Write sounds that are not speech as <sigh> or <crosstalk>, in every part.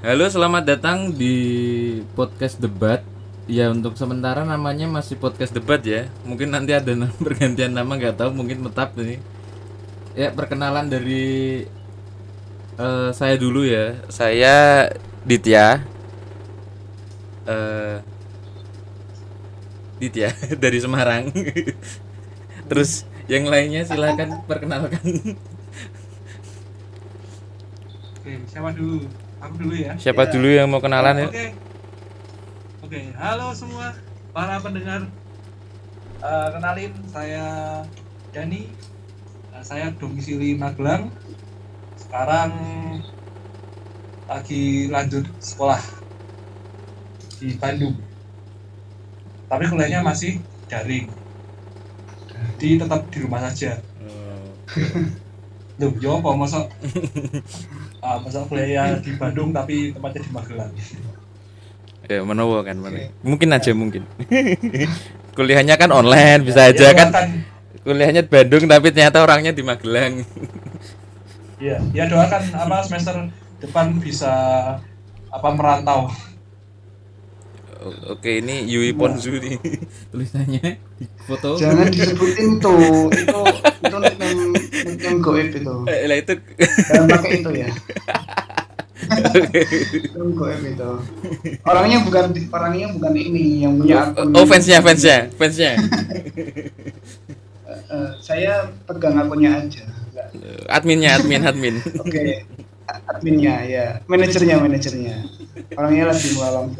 Halo, selamat datang di podcast debat. Ya untuk sementara namanya masih podcast debat ya. Mungkin nanti ada nama, <laughs> pergantian nama nggak tahu, mungkin tetap ini. Ya perkenalan dari eh, saya dulu ya. Saya Ditya. Eh, Ditya <laughs> dari Semarang. <laughs> Terus yang lainnya silakan perkenalkan. Oke, siapa dulu? Aku dulu ya. Siapa dulu yang mau kenalan ya? Oke. Oke, halo semua para pendengar. Eh, kenalin saya Dani. Eh, saya domisili Magelang. Sekarang lagi lanjut sekolah di Bandung. Tapi kuliahnya masih daring. Jadi tetap di rumah saja. <laughs> Loh, yo apa masa <laughs> ah, masa kuliah di Bandung tapi tempatnya di Magelang. Ya menowo kan mana. Mungkin aja mungkin. <laughs> Kuliahnya kan online bisa Ya, aja kan. doakan- Kuliahnya di Bandung tapi ternyata orangnya di Magelang. Iya, ya doakan apa semester depan bisa apa merantau. O- Oke, ini Yui Ponzu nih <laughs> tulisannya di foto. Jangan disebutin tuh, itu itu nickname nickname goib itu. Eh, lah itu pakai itu ya. Nickname goib itu. Orangnya bukan orangnya bukan ini yang punya akun. Oh, fansnya, fansnya, fansnya. <laughs> Eh, saya pegang akunnya aja. Adminnya, admin, admin. Oke. Adminnya ya, manajernya manajernya. Orangnya lagi malam.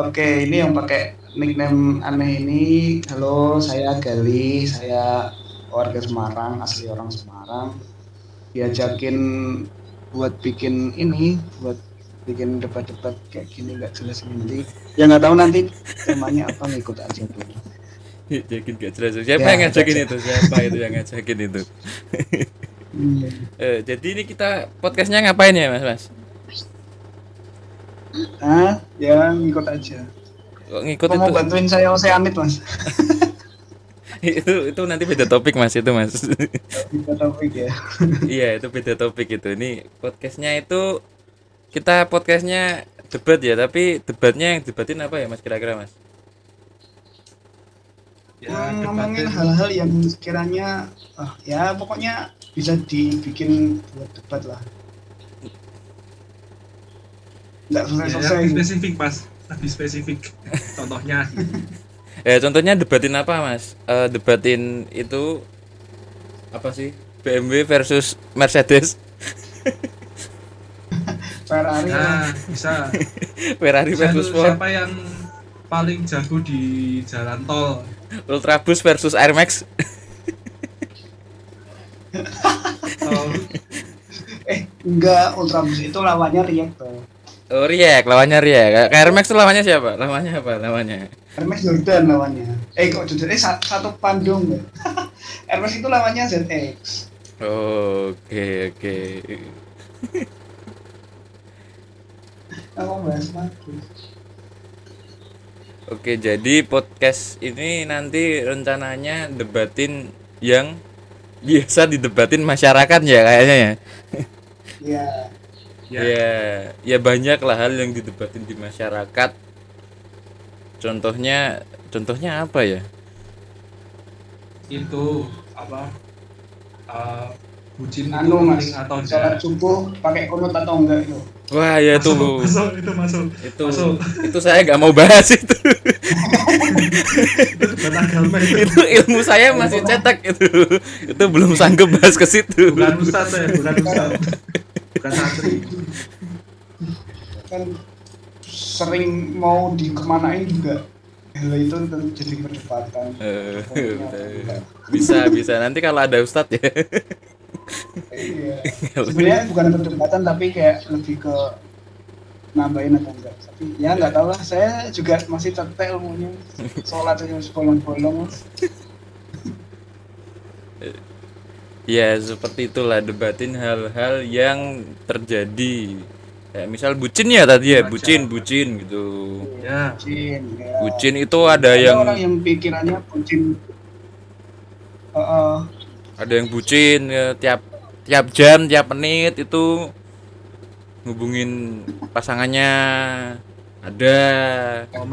Oke, ini yang pakai nickname aneh ini. Halo, saya Gali, saya warga Semarang, asli orang Semarang. Diajakin buat bikin ini, buat bikin debat-debat kayak gini nggak jelas nanti. Ya nggak tahu nanti temanya apa ngikut aja dulu. Yakin gak jelas. Siapa Ya, yang ngajakin itu? Siapa itu yang ngajakin itu? Hmm. Eh, jadi ini kita podcastnya ngapain ya, Mas? Mas? Ah, ya ngikut aja. Kok ngikut mau itu? bantuin saya Oceanit mas? <laughs> itu itu nanti beda topik Mas itu, Mas. Kita topik ya. Iya itu beda topik itu. Ini podcastnya itu kita podcastnya debat ya, tapi debatnya yang debatin apa ya Mas kira-kira Mas? Ya, Hmm, ngomongin hal-hal yang sekiranya ah, ya pokoknya bisa dibikin buat debat lah nggak Ya, selesai-selesai gitu. spesifik, Mas. Lebih spesifik. Contohnya. Eh contohnya debatin apa Mas? Eh, debatin itu apa sih? BMW versus Mercedes, Ferrari Nah, bisa. <laughs> Ferrari Bisa versus Ford, siapa yang paling jago di jalan tol? Ultrabus versus Air Max. Tol <laughs> eh enggak Ultrabus itu lawannya Riek tuh Oh Riek, lawannya Riek. Air Max itu lawannya siapa? Lawannya apa? Lawannya? Hermes Jordan lawannya eh kok Jordan eh sa- satu pandung ya <laughs> Hermes itu lawannya ZX Oh, Oke oke. aku bahas bagus Oke, jadi podcast ini nanti rencananya debatin yang biasa didebatin masyarakat ya kayaknya ya. ya ya. Ya, ya banyak lah hal yang didebatin di masyarakat. Contohnya, contohnya apa ya? itu apa? eh, bucin anu mas atau sholat enggak? subuh pakai kunut atau enggak itu Wah ya itu, Masuk, masuk, itu masuk. itu, masuk. itu saya nggak mau bahas itu. <laughs> Itu debat agama itu. itu ilmu saya masih cetak itu, itu belum sanggup bahas ke situ. Bukan ustaz ya, bukan ustaz. <laughs> Bukan santri. kan sering mau dikemanain juga. Hal itu jadi perdebatan Eh, bisa bisa. Nanti kalau ada ustadz ya. iya. sebenarnya bukan perdebatan tapi kayak lebih ke nambahin atau enggak. Tapi ya nggak tahu lah. Saya juga masih cetek ilmunya. Sholat aja masih bolong-bolong. <laughs> Ya seperti itulah debatin hal-hal yang terjadi. Kayak misal bucin ya tadi ya, bucin, bucin gitu. Ya. bucin ya. Bucin itu ada ada yang orang yang pikirannya bucin Heeh. ada yang bucin ya, tiap tiap jam, tiap menit itu ngubungin pasangannya ada Oh,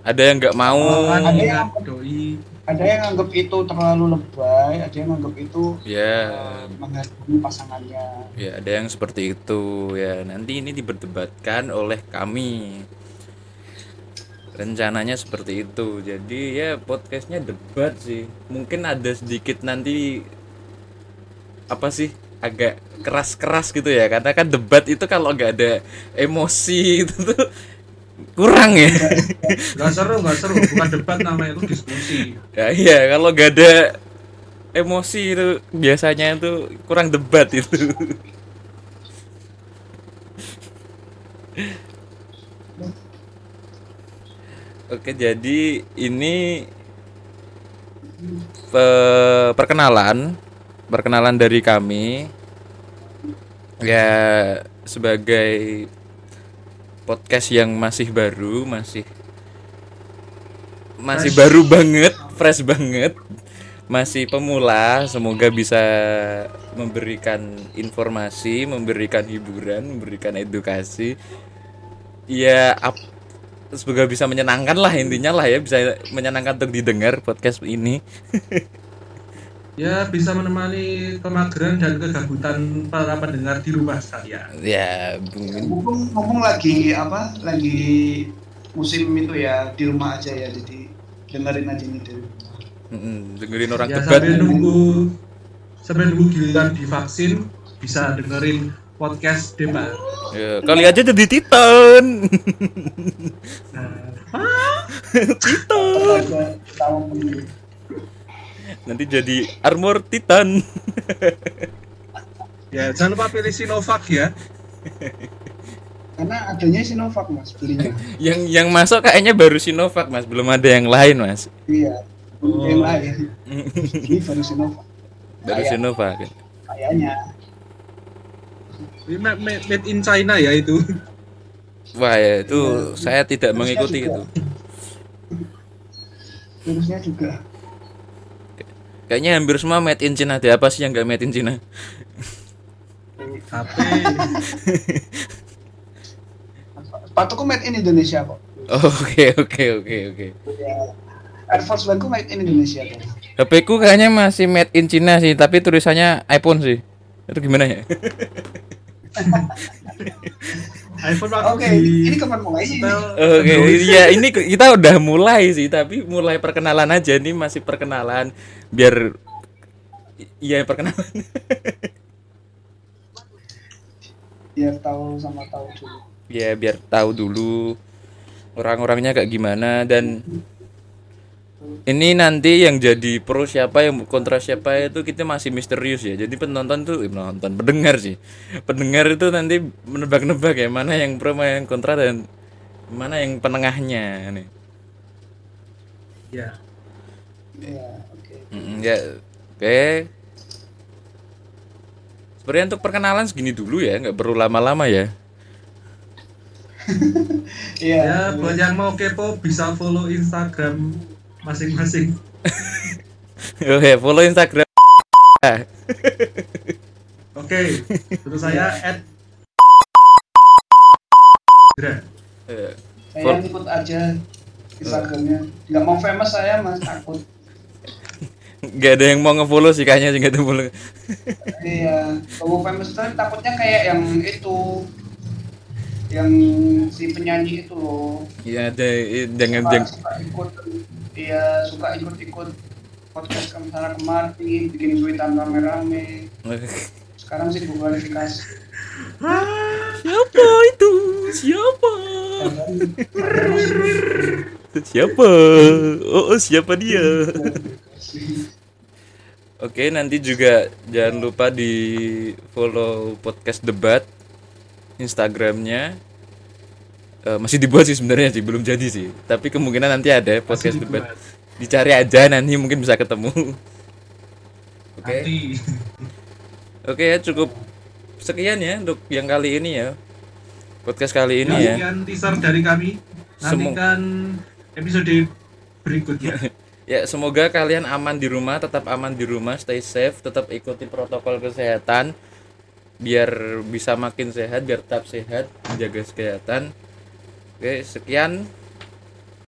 ada yang nggak mau. Ada yang- doi. Ada yang nganggap itu terlalu lebay, ada yang nganggap itu ya eh, menghargai pasangannya. ya ada yang seperti itu. Ya nanti ini diperdebatkan oleh kami. Rencananya seperti itu. Jadi ya podcastnya debat sih. Mungkin ada sedikit nanti apa sih agak keras-keras gitu ya. Karena kan debat itu kalau nggak ada emosi <laughs> itu tuh kurang ya Gak seru, gak seru. Bukan debat namanya itu diskusi. ya iya kalau nggak ada emosi itu biasanya itu kurang debat itu Oke, jadi ini pe- perkenalan, perkenalan dari kami ya sebagai podcast yang masih baru, masih masih Fresh. baru banget, fresh banget, masih pemula. Semoga bisa memberikan informasi, memberikan hiburan, memberikan edukasi. Ya, ap- semoga bisa menyenangkan lah intinya lah ya, bisa menyenangkan untuk didengar podcast ini. <laughs> Ya bisa menemani kemageran dan kegabutan para pendengar di rumah sekalian. Ya, mungkin Mumpung, mumpung lagi apa? Lagi musim itu ya di rumah aja ya, jadi dengerin aja ini di rumah. mm, dengerin orang Ya debat. sambil nunggu sambil nunggu giliran divaksin bisa dengerin podcast debat. Ya, kali aja jadi Titan. Nah, <laughs> Titan. Nanti jadi armor Titan. <laughs> ya jangan lupa pilih Sinovac ya. Karena adanya Sinovac mas belinya. <laughs> yang yang masuk kayaknya baru Sinovac, Mas. Belum ada yang lain, Mas. iya. Oh. Yang lain. Ini baru Sinovac. Baru Kayak- Sinovac. Kayaknya. Made in China ya itu. Wah, ya, itu saya tidak mengikuti juga. itu. Virusnya juga. Kayaknya hampir semua made in China. Ada apa sih yang nggak made in China? Tapi Sepatuku made in Indonesia kok. Oke, oke, oke, oke. Ya. Air Force One ku made in Indonesia kok. HP ku kayaknya masih made in China sih, tapi tulisannya iPhone sih. Itu gimana ya? <laughs> iPhone Oke, waktu di ini kapan mulai sih? Oke, Android. ya ini kita udah mulai sih, tapi mulai perkenalan aja nih masih perkenalan biar iya perkenalan. <laughs> Biar tahu sama tahu dulu. ya biar tahu dulu orang-orangnya kayak gimana dan ini nanti yang jadi pro siapa yang kontra siapa itu kita masih misterius ya jadi penonton tuh eh, penonton pendengar sih pendengar itu nanti menebak-nebak ya mana yang pro mana yang kontra dan mana yang penengahnya nih Ya. Ya, oke. Mm, ya oke sebenarnya untuk perkenalan segini dulu ya nggak perlu lama-lama ya Iya. <laughs> Ya, buat yang mau kepo bisa follow Instagram masing-masing. <laughs> oke follow instagram <laughs> Oke, terus saya at Dra. Eh, Saya ikut aja Instagramnya. Nggak mau famous saya mas takut. nggak ada yang mau ngefollow sih kayaknya sih nggak ada follow Iya. Kalau mau famous itu takutnya kayak yang itu yang si penyanyi itu loh. Iya ada eh, jangan jangan ikut iya suka ikut-ikut podcast ke sana kemari bikin tweetan rame-rame. <laughs> Sekarang sih gue klarifikasi. Siapa itu? Siapa? Siapa? Oh, oh, siapa dia? Oke nanti juga jangan lupa di follow podcast debat instagramnya Eh, masih dibuat sih sebenarnya sih belum jadi sih tapi kemungkinan nanti ada podcast debat dicari aja nanti mungkin bisa ketemu <laughs> oke Nanti. Oke ya cukup sekian ya untuk yang kali ini ya podcast kali ini ya. Ya, sekian teaser dari kami. Semu- Nantikan episode berikutnya. <laughs> Ya semoga kalian aman di rumah, tetap aman di rumah, stay safe, tetap ikuti protokol kesehatan. biar bisa makin sehat biar tetap sehat jaga kesehatan oke sekian